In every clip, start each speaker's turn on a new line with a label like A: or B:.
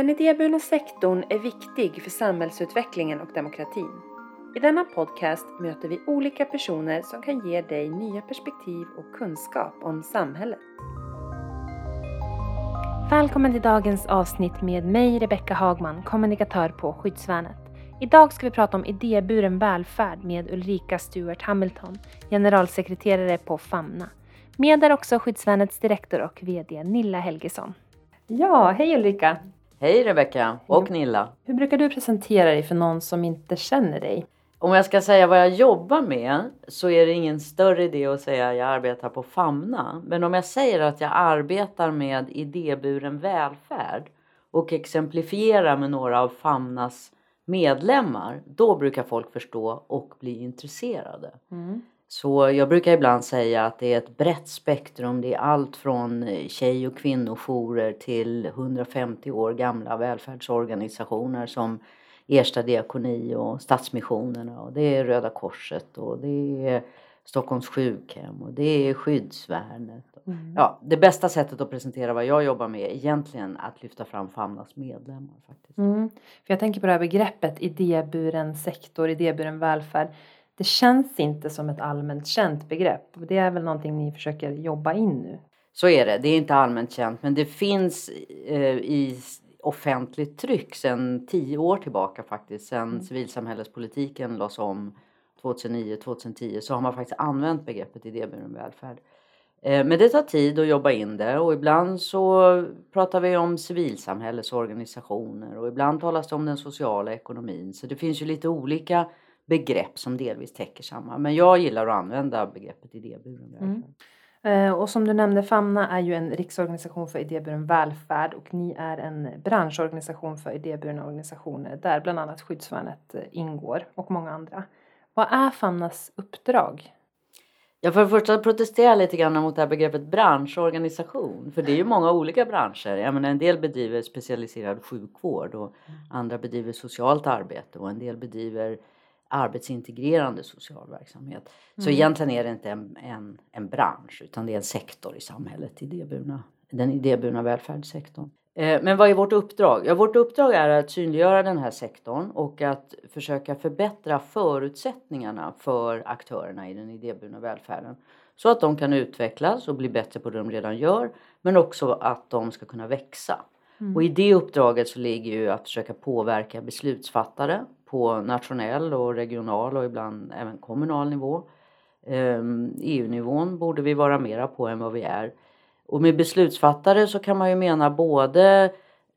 A: Den idéburna sektorn är viktig för samhällsutvecklingen och demokratin. I denna podcast möter vi olika personer som kan ge dig nya perspektiv och kunskap om samhället. Välkommen till dagens avsnitt med mig Rebecka Hagman, kommunikatör på Skyddsvärnet. Idag ska vi prata om idéburen välfärd med Ulrika Stewart Hamilton, generalsekreterare på Famna. Med är också Skyddsvärnets direktor och VD Nilla Helgesson. Ja, hej Ulrika!
B: Hej Rebecka och Nilla!
A: Hur brukar du presentera dig för någon som inte känner dig?
B: Om jag ska säga vad jag jobbar med så är det ingen större idé att säga att jag arbetar på Famna. Men om jag säger att jag arbetar med idéburen välfärd och exemplifierar med några av Famnas medlemmar, då brukar folk förstå och bli intresserade. Mm. Så jag brukar ibland säga att det är ett brett spektrum. Det är allt från tjej och kvinnojourer till 150 år gamla välfärdsorganisationer som Ersta diakoni och Stadsmissionerna och det är Röda Korset och det är Stockholms sjukhem och det är Skyddsvärnet. Mm. Ja, det bästa sättet att presentera vad jag jobbar med är egentligen att lyfta fram Famnas medlemmar. Faktiskt.
A: Mm. För jag tänker på det här begreppet idéburen sektor, idéburen välfärd. Det känns inte som ett allmänt känt begrepp. Det är väl någonting ni försöker jobba in nu?
B: Så är det. Det är inte allmänt känt men det finns eh, i offentligt tryck sedan tio år tillbaka faktiskt. Sedan mm. civilsamhällespolitiken lades om 2009-2010 så har man faktiskt använt begreppet idéburen välfärd. Eh, men det tar tid att jobba in det och ibland så pratar vi om civilsamhällesorganisationer och ibland talas det om den sociala ekonomin. Så det finns ju lite olika begrepp som delvis täcker samma. Men jag gillar att använda begreppet idéburen välfärd. Mm.
A: Och som du nämnde, Famna är ju en riksorganisation för idéburen välfärd och ni är en branschorganisation för idéburna organisationer där bland annat Skyddsvärnet eh, ingår och många andra. Vad är Famnas uppdrag?
B: Jag för det första protestera lite grann mot det här begreppet branschorganisation. För det är ju många olika branscher. Jag menar, en del bedriver specialiserad sjukvård och mm. andra bedriver socialt arbete och en del bedriver arbetsintegrerande social verksamhet. Mm. Så egentligen är det inte en, en, en bransch utan det är en sektor i samhället, idéburna, den idéburna välfärdssektorn. Eh, men vad är vårt uppdrag? Ja, vårt uppdrag är att synliggöra den här sektorn och att försöka förbättra förutsättningarna för aktörerna i den idéburna välfärden. Så att de kan utvecklas och bli bättre på det de redan gör men också att de ska kunna växa. Mm. Och i det uppdraget så ligger ju att försöka påverka beslutsfattare på nationell och regional och ibland även kommunal nivå. EU-nivån ehm, e borde vi vara mera på än vad vi är. Och med beslutsfattare så kan man ju mena både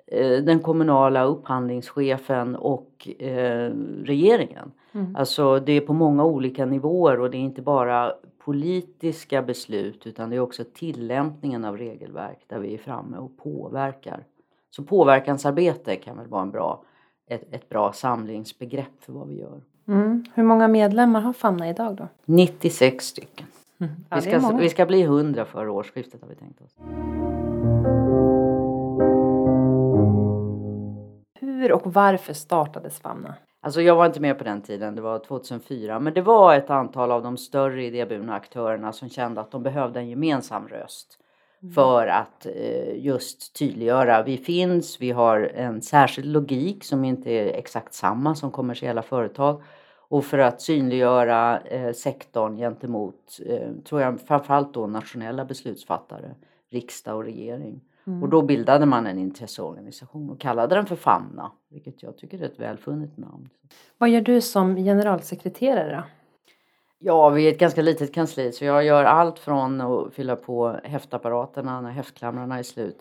B: eh, den kommunala upphandlingschefen och eh, regeringen. Mm. Alltså det är på många olika nivåer och det är inte bara politiska beslut utan det är också tillämpningen av regelverk där vi är framme och påverkar. Så påverkansarbete kan väl vara en bra ett, ett bra samlingsbegrepp för vad vi gör.
A: Mm. Hur många medlemmar har Famna idag då?
B: 96 stycken. Mm. Ja, vi, ska, vi ska bli 100 före årsskiftet har vi tänkt oss.
A: Hur och varför startades Famna?
B: Alltså jag var inte med på den tiden, det var 2004. Men det var ett antal av de större idéburna aktörerna som kände att de behövde en gemensam röst. Mm. För att eh, just tydliggöra, vi finns, vi har en särskild logik som inte är exakt samma som kommersiella företag. Och för att synliggöra eh, sektorn gentemot, eh, tror jag framförallt då nationella beslutsfattare, riksdag och regering. Mm. Och då bildade man en intresseorganisation och kallade den för Famna, vilket jag tycker är ett välfunnet namn.
A: Vad gör du som generalsekreterare?
B: Ja, vi är ett ganska litet kansli så jag gör allt från att fylla på häftapparaterna när häftklamrarna är slut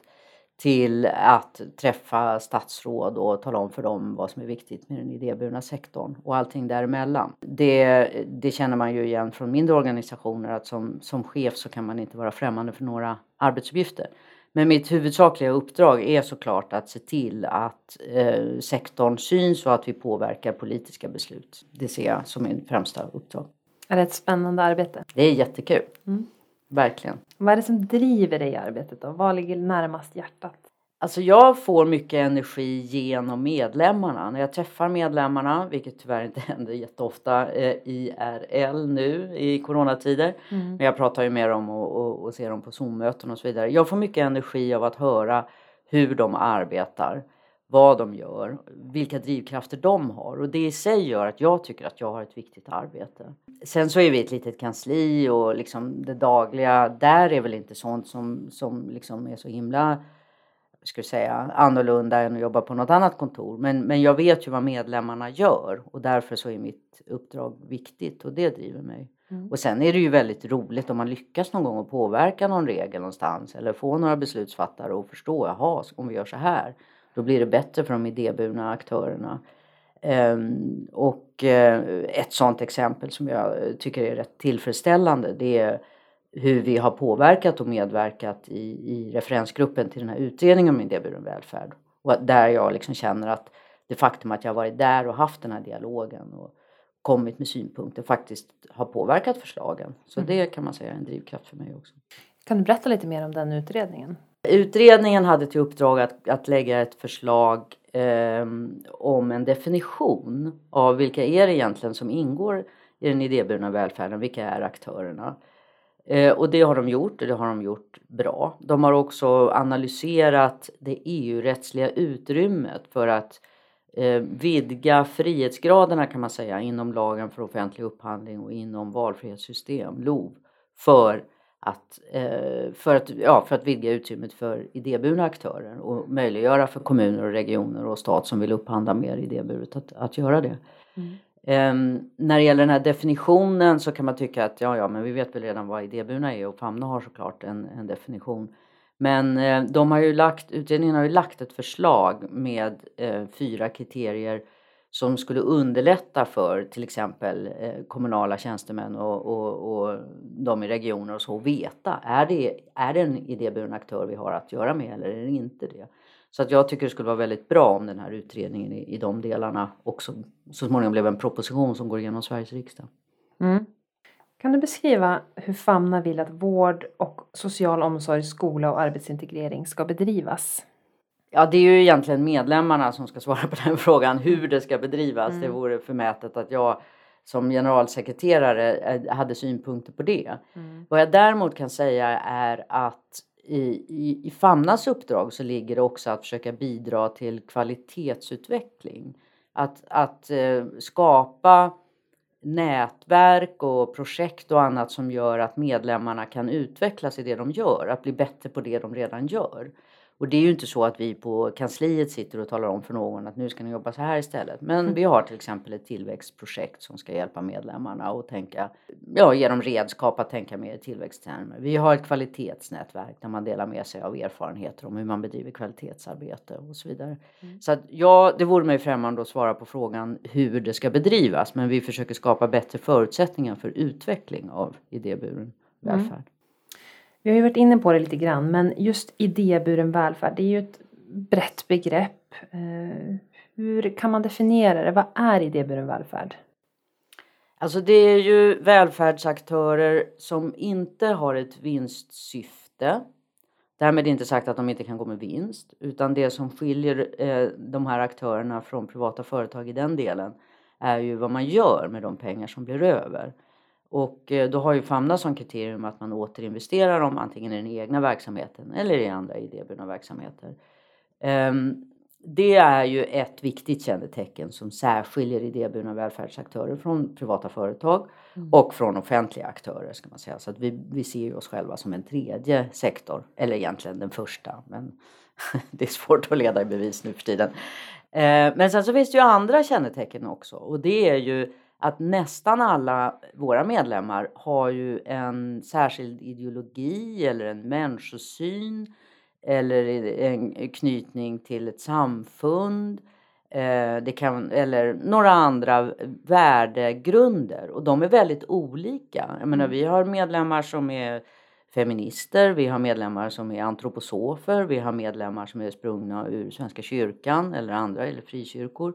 B: till att träffa statsråd och tala om för dem vad som är viktigt med den idéburna sektorn och allting däremellan. Det, det känner man ju igen från mindre organisationer att som, som chef så kan man inte vara främmande för några arbetsuppgifter. Men mitt huvudsakliga uppdrag är såklart att se till att eh, sektorn syns och att vi påverkar politiska beslut. Det ser jag som min främsta uppdrag.
A: Är det ett spännande arbete?
B: Det är jättekul. Mm. Verkligen.
A: Vad är det som driver dig i arbetet då? Vad ligger närmast hjärtat?
B: Alltså jag får mycket energi genom medlemmarna. När jag träffar medlemmarna, vilket tyvärr inte händer jätteofta eh, IRL nu i coronatider. Mm. Men jag pratar ju med dem och, och, och ser dem på Zoom-möten och så vidare. Jag får mycket energi av att höra hur de arbetar vad de gör, vilka drivkrafter de har och det i sig gör att jag tycker att jag har ett viktigt arbete. Sen så är vi ett litet kansli och liksom det dagliga, där är väl inte sånt som, som liksom är så himla ska säga, annorlunda än att jobba på något annat kontor. Men, men jag vet ju vad medlemmarna gör och därför så är mitt uppdrag viktigt och det driver mig. Mm. Och sen är det ju väldigt roligt om man lyckas någon gång att påverka någon regel någonstans eller få några beslutsfattare att förstå, jaha, om vi gör så här, då blir det bättre för de idéburna aktörerna. Um, och uh, ett sådant exempel som jag tycker är rätt tillfredsställande det är hur vi har påverkat och medverkat i, i referensgruppen till den här utredningen om idéburen välfärd. Och där jag liksom känner att det faktum att jag varit där och haft den här dialogen och kommit med synpunkter faktiskt har påverkat förslagen. Så mm. det kan man säga är en drivkraft för mig också.
A: Kan du berätta lite mer om den utredningen?
B: Utredningen hade till uppdrag att, att lägga ett förslag eh, om en definition av vilka är det egentligen som ingår i den idéburna välfärden, vilka är aktörerna? Eh, och det har de gjort och det har de gjort bra. De har också analyserat det EU-rättsliga utrymmet för att eh, vidga frihetsgraderna kan man säga inom lagen för offentlig upphandling och inom valfrihetssystem, LOV, för att, eh, för att, ja, för att vidga utrymmet för idéburna aktörer och möjliggöra för kommuner och regioner och stat som vill upphandla mer idéburet att, att göra det. Mm. Um, när det gäller den här definitionen så kan man tycka att ja, ja, men vi vet väl redan vad idéburna är och Famna har såklart en, en definition. Men eh, de har ju lagt, utredningen har ju lagt ett förslag med eh, fyra kriterier som skulle underlätta för till exempel eh, kommunala tjänstemän och, och, och de i regioner och så att veta, är det, är det en idéburen aktör vi har att göra med eller är det inte det? Så att jag tycker det skulle vara väldigt bra om den här utredningen i, i de delarna också så småningom blev en proposition som går igenom Sveriges riksdag. Mm.
A: Kan du beskriva hur Famna vill att vård och social omsorg, skola och arbetsintegrering ska bedrivas?
B: Ja, det är ju egentligen medlemmarna som ska svara på den frågan, hur det ska bedrivas. Mm. Det vore förmätet att jag som generalsekreterare eh, hade synpunkter på det. Mm. Vad jag däremot kan säga är att i, i, i Famnas uppdrag så ligger det också att försöka bidra till kvalitetsutveckling. Att, att eh, skapa nätverk och projekt och annat som gör att medlemmarna kan utvecklas i det de gör, att bli bättre på det de redan gör. Och det är ju inte så att vi på kansliet sitter och talar om för någon att nu ska ni jobba så här istället. Men mm. vi har till exempel ett tillväxtprojekt som ska hjälpa medlemmarna och tänka, ja, ge dem redskap att tänka mer i tillväxttermer. Vi har ett kvalitetsnätverk där man delar med sig av erfarenheter om hur man bedriver kvalitetsarbete och så vidare. Mm. Så att ja, det vore mig främmande att svara på frågan hur det ska bedrivas, men vi försöker skapa bättre förutsättningar för utveckling av idéburen mm. välfärd. Mm.
A: Vi har ju varit inne på det lite grann men just idéburen välfärd det är ju ett brett begrepp. Eh, hur kan man definiera det? Vad är idéburen välfärd?
B: Alltså det är ju välfärdsaktörer som inte har ett vinstsyfte. Därmed inte sagt att de inte kan gå med vinst utan det som skiljer eh, de här aktörerna från privata företag i den delen är ju vad man gör med de pengar som blir över. Och eh, då har ju Famna som kriterium att man återinvesterar dem antingen i den egna verksamheten eller i andra idéburna verksamheter. Ehm, det är ju ett viktigt kännetecken som särskiljer idéburna välfärdsaktörer från privata företag mm. och från offentliga aktörer ska man säga. Så att vi, vi ser oss själva som en tredje sektor, eller egentligen den första, men det är svårt att leda i bevis nu för tiden. Ehm, men sen så finns det ju andra kännetecken också och det är ju att nästan alla våra medlemmar har ju en särskild ideologi eller en människosyn eller en knytning till ett samfund eh, det kan, eller några andra värdegrunder och de är väldigt olika. Jag menar, mm. vi har medlemmar som är feminister, vi har medlemmar som är antroposofer, vi har medlemmar som är sprungna ur Svenska kyrkan eller andra eller frikyrkor.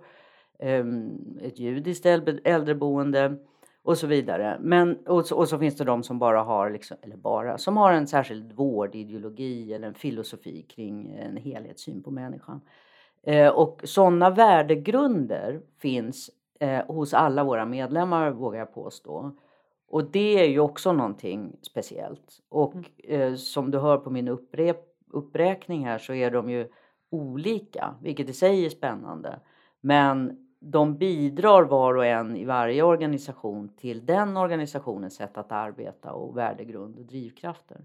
B: Ehm, ett judiskt äldreboende och så vidare. Men, och, så, och så finns det de som bara har, liksom, eller bara, som har en särskild vårdideologi eller en filosofi kring en helhetssyn på människan. Eh, och sådana värdegrunder finns eh, hos alla våra medlemmar vågar jag påstå. Och det är ju också någonting speciellt. Och mm. eh, som du hör på min upprep, uppräkning här så är de ju olika, vilket i sig är spännande. Men de bidrar var och en i varje organisation till den organisationens sätt att arbeta och värdegrund och drivkrafter.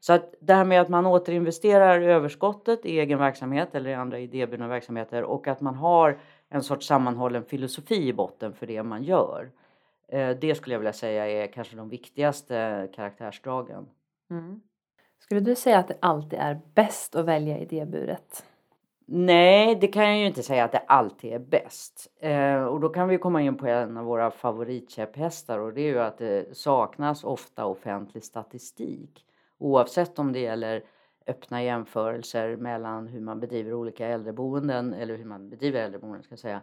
B: Så att det här med att man återinvesterar överskottet i egen verksamhet eller i andra idéburna verksamheter och att man har en sorts sammanhållen filosofi i botten för det man gör. Eh, det skulle jag vilja säga är kanske de viktigaste karaktärsdragen. Mm.
A: Skulle du säga att det alltid är bäst att välja idéburet?
B: Nej, det kan jag ju inte säga att det alltid är bäst. Eh, och då kan vi komma in på en av våra favoritkäpphästar och det är ju att det saknas ofta offentlig statistik. Oavsett om det gäller öppna jämförelser mellan hur man bedriver olika äldreboenden eller hur man bedriver äldreboenden ska jag säga.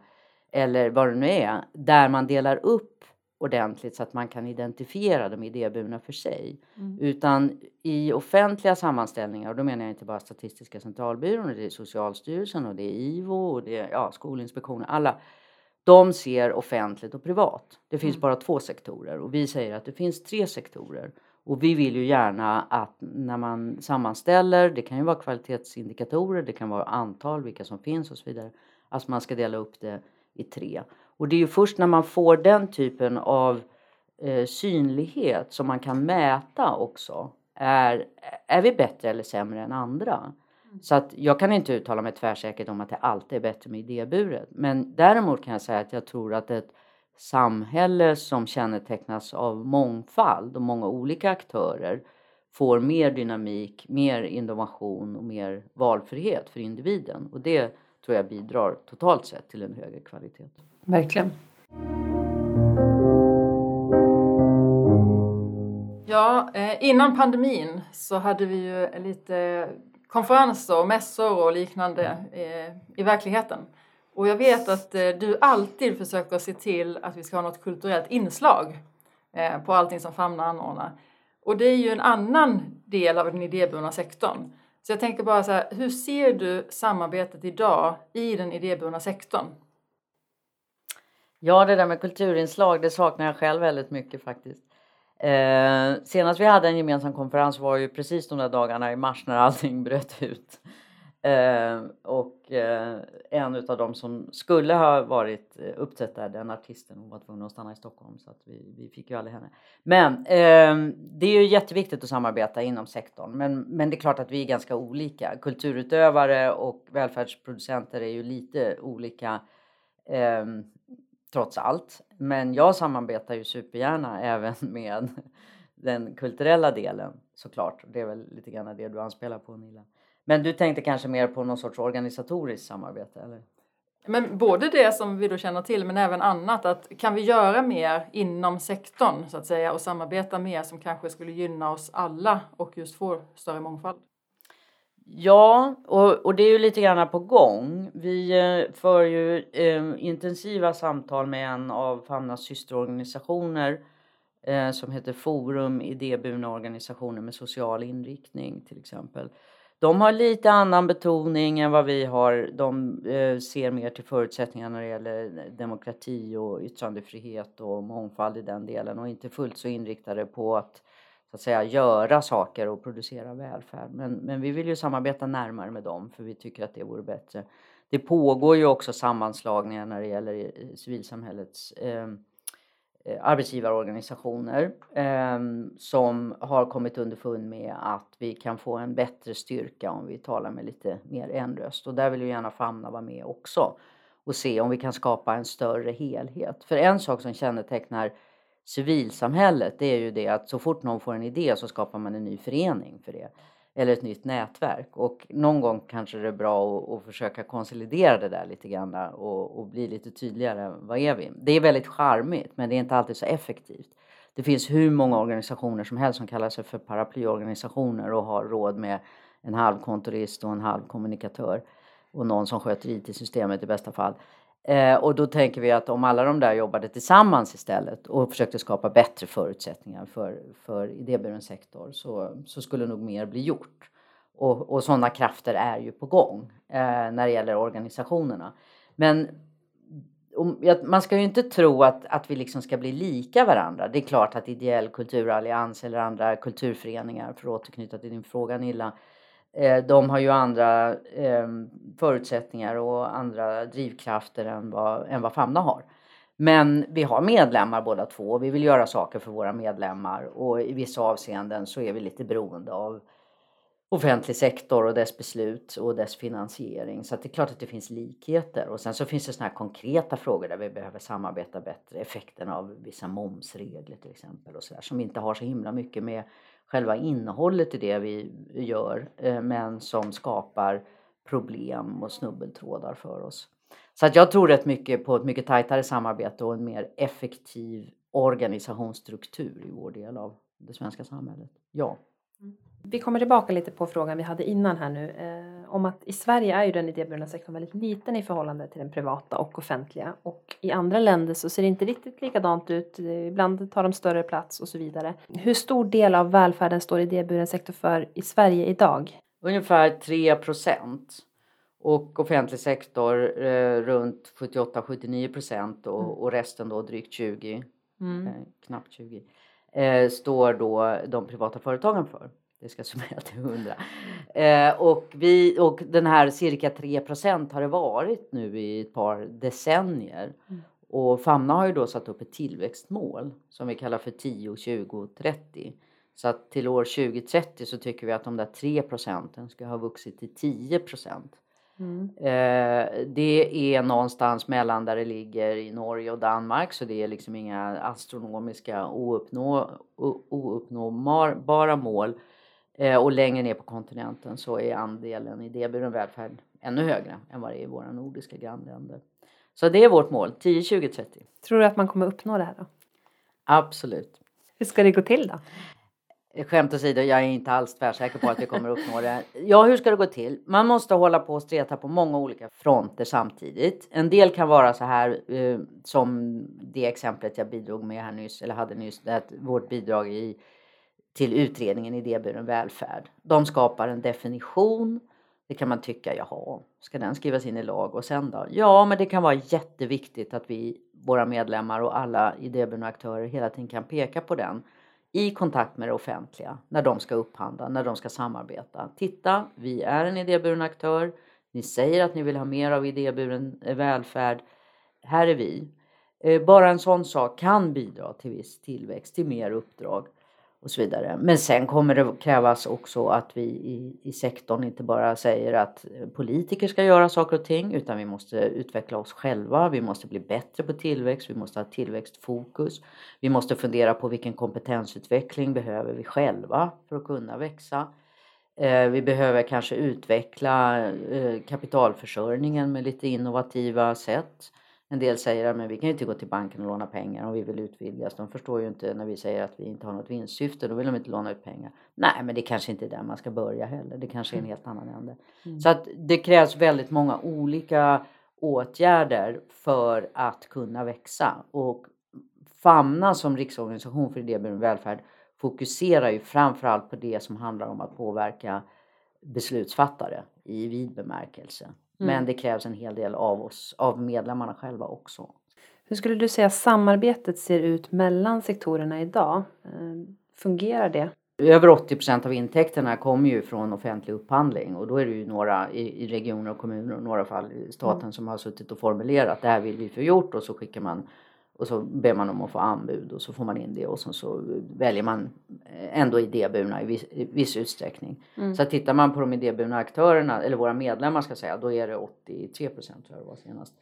B: Eller vad det nu är, där man delar upp ordentligt så att man kan identifiera de idéburna för sig. Mm. Utan i offentliga sammanställningar, och då menar jag inte bara Statistiska centralbyrån, det är Socialstyrelsen och det är IVO och det är ja, Skolinspektionen, alla. De ser offentligt och privat. Det finns mm. bara två sektorer och vi säger att det finns tre sektorer. Och vi vill ju gärna att när man sammanställer, det kan ju vara kvalitetsindikatorer, det kan vara antal, vilka som finns och så vidare, att man ska dela upp det i tre. Och det är ju först när man får den typen av eh, synlighet som man kan mäta också. Är, är vi bättre eller sämre än andra? Mm. Så att jag kan inte uttala mig tvärsäkert om att det alltid är bättre med idéburet. Men däremot kan jag säga att jag tror att ett samhälle som kännetecknas av mångfald och många olika aktörer får mer dynamik, mer innovation och mer valfrihet för individen. Och det tror jag bidrar totalt sett till en högre kvalitet.
A: Verkligen.
C: Ja, eh, innan pandemin så hade vi ju lite konferenser och mässor och liknande eh, i verkligheten. Och jag vet att eh, du alltid försöker se till att vi ska ha något kulturellt inslag på allting som Famna anordnar. Och det är ju en annan del av den idéburna sektorn. Så jag tänker bara så här, hur ser du samarbetet idag i den idéburna sektorn?
B: Ja, det där med kulturinslag, det saknar jag själv väldigt mycket faktiskt. Eh, senast vi hade en gemensam konferens var ju precis de där dagarna i mars när allting bröt ut. Eh, och eh, en av dem som skulle ha varit eh, upptäckt där, den artisten, hon var tvungen att stanna i Stockholm så att vi, vi fick ju aldrig henne. Men eh, det är ju jätteviktigt att samarbeta inom sektorn men, men det är klart att vi är ganska olika. Kulturutövare och välfärdsproducenter är ju lite olika eh, trots allt. Men jag samarbetar ju supergärna även med den kulturella delen såklart. Det är väl lite grann det du anspelar på Nilla. Men du tänkte kanske mer på någon sorts organisatoriskt samarbete eller?
C: Men både det som vi då känner till men även annat. Att kan vi göra mer inom sektorn så att säga och samarbeta mer som kanske skulle gynna oss alla och just få större mångfald?
B: Ja, och, och det är ju lite grann på gång. Vi eh, för ju eh, intensiva samtal med en av Famnas systerorganisationer eh, som heter Forum idéburna organisationer med social inriktning till exempel. De har lite annan betoning än vad vi har. De eh, ser mer till förutsättningar när det gäller demokrati och yttrandefrihet och mångfald i den delen och inte fullt så inriktade på att så att säga göra saker och producera välfärd. Men, men vi vill ju samarbeta närmare med dem för vi tycker att det vore bättre. Det pågår ju också sammanslagningar när det gäller civilsamhällets ehm, eh, arbetsgivarorganisationer eh, som har kommit underfund med att vi kan få en bättre styrka om vi talar med lite mer en röst. Och där vill ju gärna Famna vara med också och se om vi kan skapa en större helhet. För en sak som kännetecknar civilsamhället det är ju det att så fort någon får en idé så skapar man en ny förening för det. Eller ett nytt nätverk. Och någon gång kanske det är bra att, att försöka konsolidera det där lite grann och, och, bli lite tydligare. Vad är vi? Det är väldigt charmigt men det är inte alltid så effektivt. Det finns hur många organisationer som helst som kallar sig för paraplyorganisationer och har råd med en halv kontorist och en halv kommunikatör och någon som sköter IT-systemet i bästa fall. Eh, och då tänker vi att om alla de där jobbade tillsammans istället och försökte skapa bättre förutsättningar för, för idéburen sektor så, så skulle nog mer bli gjort. Och, och sådana krafter är ju på gång eh, när det gäller organisationerna. Men om, man ska ju inte tro att, att vi liksom ska bli lika varandra. Det är klart att ideell kulturallians eller andra kulturföreningar, för att återknyta till din fråga Nilla, Eh, Eh, de har ju andra eh, förutsättningar och andra drivkrafter än vad, än vad Famna har. Men vi har medlemmar båda två och vi vill göra saker för våra medlemmar och i vissa avseenden så är vi lite beroende av offentlig sektor och dess beslut och dess finansiering. Så det är klart att det finns likheter. Och sen så finns det sådana här konkreta frågor där vi behöver samarbeta bättre. Effekten av vissa momsregler till exempel och sådär som inte har så himla mycket med själva innehållet i det vi gör eh, men som skapar problem och snubbeltrådar för oss. Så att jag tror rätt mycket på ett mycket tajtare samarbete och en mer effektiv organisationsstruktur i vår del av det svenska samhället. Ja.
A: Vi kommer tillbaka lite på frågan vi hade innan här nu eh, om att i Sverige är ju den idéburna sektorn väldigt liten i förhållande till den privata och offentliga och i andra länder så ser det inte riktigt likadant ut. Ibland tar de större plats och så vidare. Hur stor del av välfärden står idéburen sektor för i Sverige idag?
B: Ungefär 3 procent och offentlig sektor eh, runt 78-79 procent och, mm. och, resten då drygt 20, mm. eh, knappt 20, eh, står då de privata företagen för. Det ska summera till 100. Eh, och, vi, och den här cirka 3 procent har det varit nu i ett par decennier. Mm. Och Famna har ju då satt upp ett tillväxtmål som vi kallar för 10, 20, 30. Så att till år 2030 så tycker vi att de där 3 procenten ska ha vuxit till 10 procent. Mm. Eh, det är någonstans mellan där det ligger i Norge och Danmark så det är liksom inga astronomiska ouppnå, ouppnåbara mål. Eh, och längre ner på kontinenten så är andelen idéburen välfärd ännu högre än vad det är i våra nordiska grannländer. Så det är vårt mål, 10, 20, 30.
A: Tror du att man kommer uppnå det här då?
B: Absolut.
A: Hur ska det gå till då?
B: Skämt åsido, jag är inte alls tvärsäker på att vi kommer uppnå det. Ja, hur ska det gå till? Man måste hålla på och streta på många olika fronter samtidigt. En del kan vara så här eh, som det exemplet jag bidrog med här nyss, eller hade nyss, det vårt bidrag i, till utredningen idéburen välfärd. De skapar en definition. Det kan man tycka, jaha, ska den skrivas in i lag och sen då? Ja, men det kan vara jätteviktigt att vi, våra medlemmar och alla idéburna aktörer hela tiden kan peka på den i kontakt med det offentliga när de ska upphandla, när de ska samarbeta. Titta, vi är en idéburen aktör. Ni säger att ni vill ha mer av idéburen eh, välfärd. Här är vi. Eh, bara en sån sak kan bidra till viss tillväxt, till mer uppdrag och så vidare. Men sen kommer det krävas också att vi i, i sektorn inte bara säger att politiker ska göra saker och ting utan vi måste utveckla oss själva. Vi måste bli bättre på tillväxt. Vi måste ha tillväxtfokus. Vi måste fundera på vilken kompetensutveckling behöver vi själva för att kunna växa. Eh, vi behöver kanske utveckla eh, kapitalförsörjningen med lite innovativa sätt. En del säger att vi kan inte gå till banken och låna pengar om vi vill utvidgas. De förstår ju inte när vi säger att vi inte har något vinstsyfte. Då vill de inte låna ut pengar. Nej, men det kanske inte är där man ska börja heller. Det kanske är en mm. helt annan ände. Mm. Så att det krävs väldigt många olika åtgärder för att kunna växa. Och Famna som riksorganisation för idéburen välfärd fokuserar ju framförallt på det som handlar om att påverka beslutsfattare i vid bemärkelse. Men mm. det krävs en hel del av oss, av medlemmarna själva också.
A: Hur skulle du säga samarbetet ser ut mellan sektorerna idag? Eh, fungerar det?
B: Över 80 procent av intäkterna kommer ju från offentlig upphandling och då är det ju några i, i regioner och kommuner och några fall i staten mm. som har suttit och formulerat det här vill vi få gjort och så skickar man och så ber man om att få anbud och så får man in det och så, så väljer man eh, ändå idéburna i viss, i viss utsträckning. Mm. Så tittar man på de idéburna aktörerna, eller våra medlemmar ska säga, då är det 83 procent tror jag det var senast.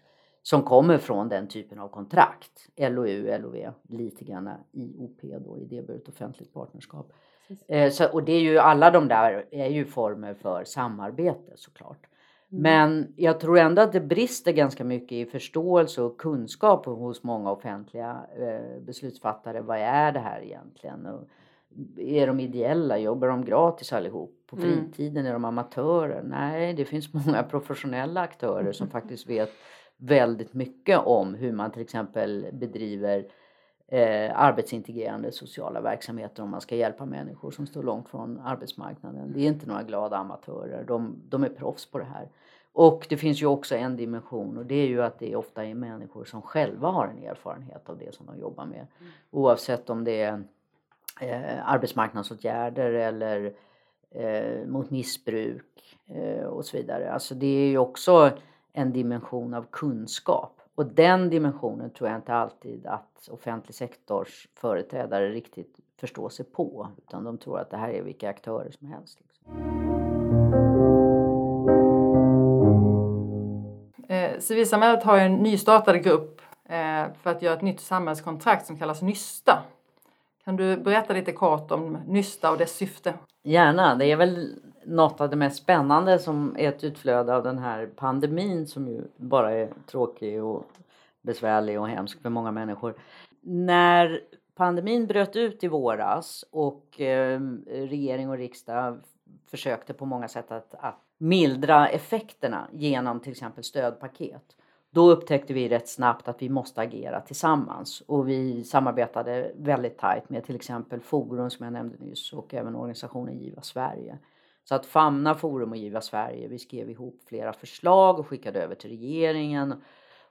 B: Som kommer från den typen av kontrakt. LOU, LOV, lite grann IOP då, idéburet offentligt partnerskap. Eh, så, och det är ju alla de där är ju former för samarbete såklart. Mm. Men jag tror ändå att det brister ganska mycket i förståelse och kunskap hos många offentliga eh, beslutsfattare. Vad är det här egentligen? Och är de ideella? Jobbar de gratis allihop? På mm. fritiden mm. är de amatörer? Nej, det finns många professionella aktörer som faktiskt vet väldigt mycket om hur man till exempel bedriver eh, arbetsintegrerande sociala verksamheter om man ska hjälpa människor som står långt från arbetsmarknaden. Det är inte några glada amatörer, de, de är proffs på det här. Och det finns ju också en dimension och det är ju att det ofta är människor som själva har en erfarenhet av det som de jobbar med. Mm. Oavsett om det är eh, arbetsmarknadsåtgärder eller eh, mot missbruk eh, och så vidare. Alltså det är ju också en dimension av kunskap. Och den dimensionen tror jag inte alltid att offentlig sektors företrädare riktigt förstår sig på. Utan de tror att det här är vilka aktörer som helst. Liksom.
C: Eh, civilsamhället har en nystartad grupp eh, för att göra ett nytt samhällskontrakt som kallas Nysta. Kan du berätta lite kort om Nysta och dess syfte?
B: Gärna. Det är väl något av det mest spännande som är ett utflöde av den här pandemin som ju bara är tråkig och besvärlig och hemsk för många människor. När pandemin bröt ut i våras och eh, regering och riksdag försökte på många sätt att, att mildra effekterna genom till exempel stödpaket. Då upptäckte vi rätt snabbt att vi måste agera tillsammans och vi samarbetade väldigt tajt med till exempel Forum som jag nämnde nyss och även organisationen Giva Sverige. Så att famna Forum och Giva Sverige, vi skrev ihop flera förslag och skickade över till regeringen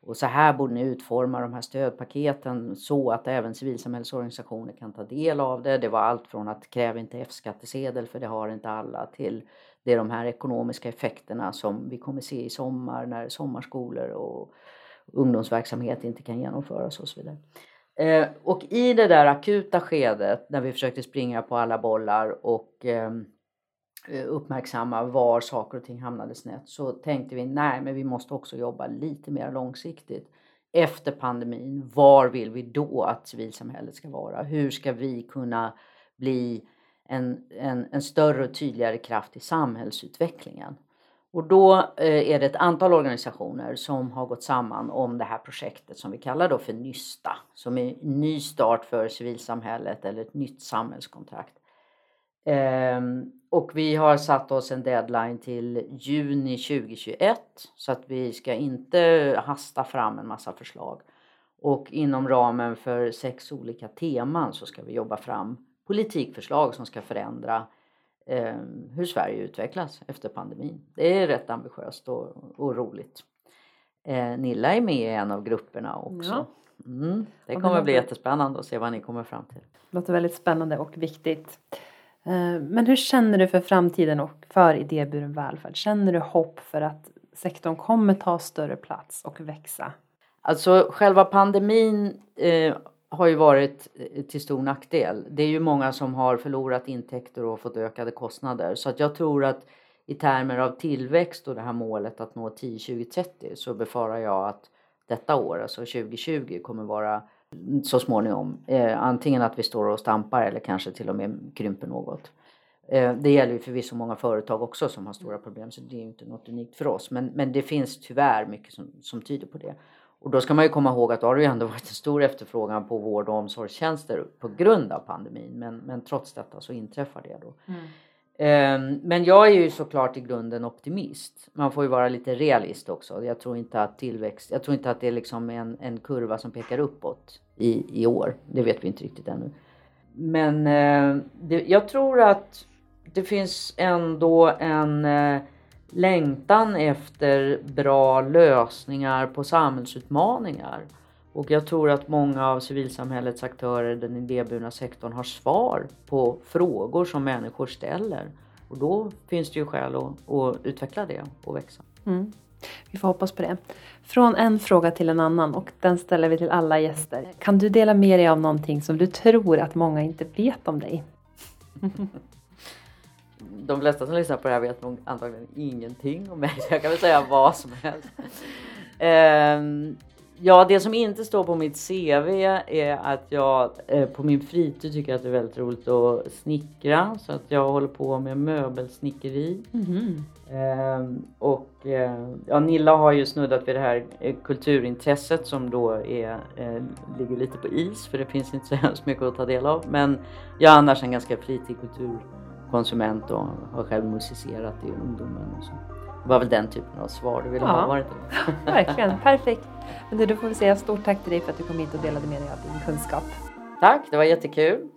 B: och så här borde ni utforma de här stödpaketen så att även civilsamhällesorganisationer kan ta del av det. Det var allt från att kräva inte F-skattsedel för det har inte alla till det är de här ekonomiska effekterna som vi kommer se i sommar när sommarskolor och ungdomsverksamhet inte kan genomföras och så vidare. Eh, och i det där akuta skedet när vi försökte springa på alla bollar och eh, Eh, uppmärksamma var saker och ting hamnade snett så tänkte vi nej men vi måste också jobba lite mer långsiktigt. Efter pandemin, var vill vi då att civilsamhället ska vara? Hur ska vi kunna bli en, en, en större och tydligare kraft i samhällsutvecklingen. Och då eh, är det ett antal organisationer som har gått samman om det här projektet som vi kallar då för Nysta. Som är ny start för civilsamhället eller ett nytt samhällskontrakt. Ehm, och vi har satt oss en deadline till juni 2021 så att vi ska inte hasta fram en massa förslag. Och inom ramen för sex olika teman så ska vi jobba fram politikförslag som ska förändra eh, hur Sverige utvecklas efter pandemin. Det är rätt ambitiöst och, och roligt. Eh, Nilla är med i en av grupperna också. Mm, det kommer att bli jättespännande att se vad ni kommer fram till.
A: Det låter väldigt spännande och viktigt. Eh, men hur känner du för framtiden och för idéburen välfärd? Känner du hopp för att sektorn kommer ta större plats och växa?
B: Alltså själva pandemin eh, har ju varit eh, till stor nackdel. Det är ju många som har förlorat intäkter och fått ökade kostnader. Så att jag tror att i termer av tillväxt och det här målet att nå 10, 20, 30 så befarar jag att detta år, alltså 2020, kommer vara så småningom eh, antingen att vi står och stampar eller kanske till och med krymper något. Eh, det gäller ju förvisso många företag också som har stora problem så det är ju inte något unikt för oss. Men, men det finns tyvärr mycket som, som tyder på det. Och då ska man ju komma ihåg att då har det ju ändå varit en stor efterfrågan på vård och omsorgstjänster på grund av pandemin. Men, men trots detta så inträffar det då. Mm. Ehm, men jag är ju såklart i grunden optimist. Man får ju vara lite realist också. Jag tror inte att tillväxt, jag tror inte att det är liksom en, en kurva som pekar uppåt i, i år. Det vet vi inte riktigt ännu. Men ehm, det, jag tror att det finns ändå en eh, längtan efter bra lösningar på samhällsutmaningar. Och jag tror att många av civilsamhällets aktörer, den idéburna sektorn, har svar på frågor som människor ställer. Och då finns det ju skäl att, att utveckla det och växa. Mm.
A: Vi får hoppas på det. Från en fråga till en annan och den ställer vi till alla gäster. Kan du dela med dig av någonting som du tror att många inte vet om dig?
B: de flesta som lyssnar på det här vet nog antagligen ingenting om mig. Så jag kan väl säga vad som helst. Um, ja, det som inte står på mitt CV är att jag eh, på min fritid tycker att det är väldigt roligt att snickra. Så att jag håller på med möbelsnickeri. Mm -hmm. um, och uh, ja, Nilla har ju snuddat vid det här eh, kulturintresset som då är, uh, ligger lite på is för det finns inte så hemskt mycket att ta del av. Men jag är annars en ganska flitig kultur konsument och har själv musicerat i ungdomen. Och så. Var väl den typen av svar du ville ja. ha? Var det
A: Verkligen, perfekt. Men du, då får vi säga stort tack till dig för att du kom hit och delade med dig av din kunskap.
B: Tack, det var jättekul.